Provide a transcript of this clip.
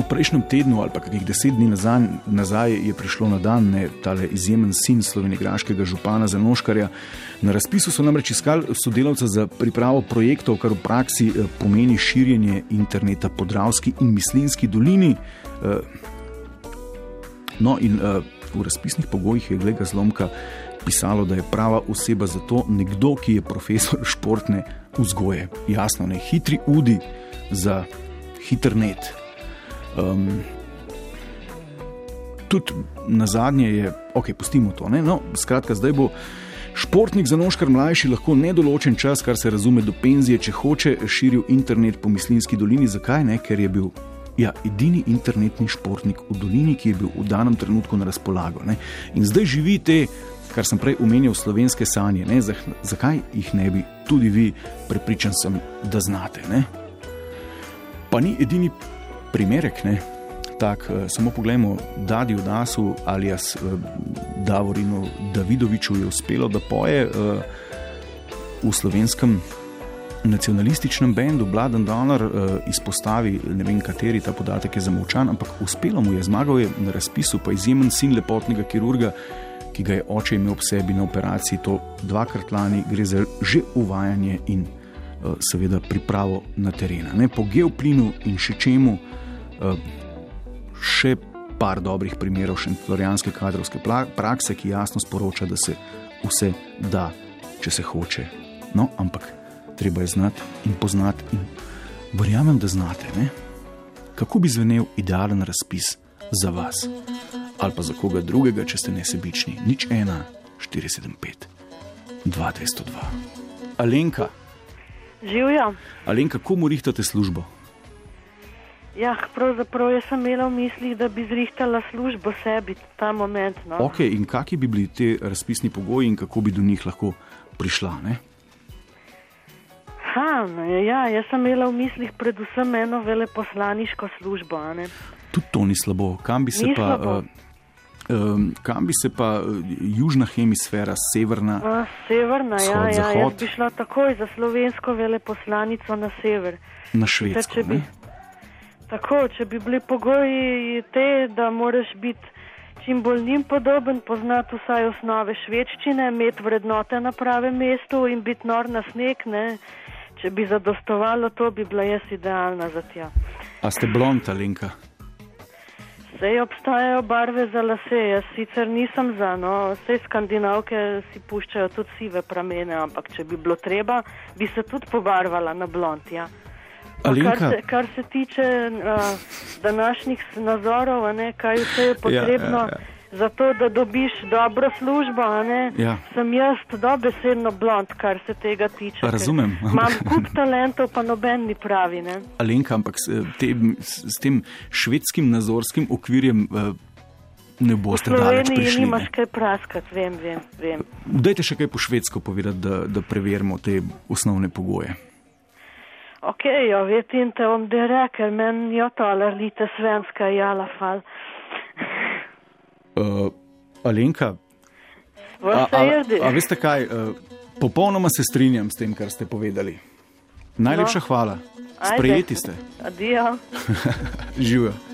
V prejšnjem tednu ali pa kakih deset dni nazaj, nazaj je prišlo na dan ne, tale izjemen sin slovenigraškega župana Zanoškarja. Na razpisu so namreč iskali sodelavca za pripravo projektov, kar v praksi eh, pomeni širjenje interneta po Dravski in Mislinski dolini. Eh, no, in eh, v razpisnih pogojih je glega zlomka pisalo, da je prava oseba za to nekdo, ki je profesor športne vzgoje. Jasno, ne hitri udi za internet. Um, tudi na zadnje je, ok, pustimo to. No, skratka, zdaj bo športnik za noškar mlajši lahko nedoločen čas, kar se razume do penzije, če hoče, širil internet po Mislinski dolini. Zakaj ne? Ker je bil ja, edini internetni športnik v dolini, ki je bil v danem trenutku na razpolago. Ne? In zdaj živi te. Kar sem prej omenil, slovenske sanje, ne, zakaj jih ne bi tudi vi, prepričan sem, da znate. Ne? Pa ni edini primerek. Ne? Tak, eh, samo pogledajmo, da je v Dasu ali jaz eh, Davorinu Davidoviču je uspelo, da poje eh, v slovenskem nacionalističnem bendu Bladen Donner izpostavi, ne vem kateri ta podatek je zamolčan, ampak uspelo mu je, zmagal je na razpisu, pa izjemen sin lepotnega kirurga, ki ga je oče imel ob sebi na operaciji, to dvakrat lani gre za že uvajanje in seveda pripravo na terena. Ne, po geoplinu in še čemu. Eh, še par dobrih primerov šentlorijanske kadrovske prakse, ki jasno sporoča, da se vse da, če se hoče. No, ampak treba je znati in poznati, in verjamem, da znate, ne? kako bi zvenel idealen razpis za vas ali pa za koga drugega, če ste nesebični. Nič ena, 475, 2202. Alenka. Živijo. Alenka, komu rihtate službo? Ja, pravzaprav jaz sem imela v mislih, da bi zrihtala službo sebi ta moment. No. Ok, in kakšni bi bili ti razpisni pogoji in kako bi do njih lahko prišla? Ha, no, ja, jaz sem imela v mislih predvsem eno veleposlaniško službo. Tudi to ni slabo. Kam bi se ni pa. Uh, Um, kam bi se pa južna hemisfera, severna? A, severna, shod, ja, ja. Jaz bi šla takoj za slovensko veleposlanico na sever. Na Švedsko. Tako, če bi bili pogoji te, da moraš biti čim bolj njim podoben, poznati vsaj osnove švedščine, imeti vrednote na pravem mestu in biti nor na sneg, ne? če bi zadostovalo, to bi bila jaz idealna za tja. A ste blond, Alinka? Sej obstajajo barve za lase, jaz sicer nisem za, no, vse skandinavke si puščajo tudi sive pramene, ampak če bi bilo treba, bi se tudi pobarvala na blond, ja. Kar se, kar se tiče uh, današnjih nazorov, ne, kaj vse je potrebno ja, ja, ja. za to, da dobiš dobro službo, ne, ja. sem jaz dobesedno blond, kar se tega tiče. Razumem. Imam kup talentov, pa noben ni pravi. Ne. Alenka, ampak s, te, s tem švedskim nazorskim okvirjem. Uh, Ne boste daleč prišli. V Sloveniji nimaš kaj praskati, vem, vem, vem. Dajte še kaj po švedsko povedati, da, da preverimo te osnovne pogoje. Okej, okay, jag vet inte om det räcker, men jag talar lite svenska i alla fall. Uh, Alenka, a, a, a veste kaj, uh, popolnoma se strinjam s tem, kar ste povedali. Najlepša no. hvala. Sprejeti ste. Adijo. Živijo.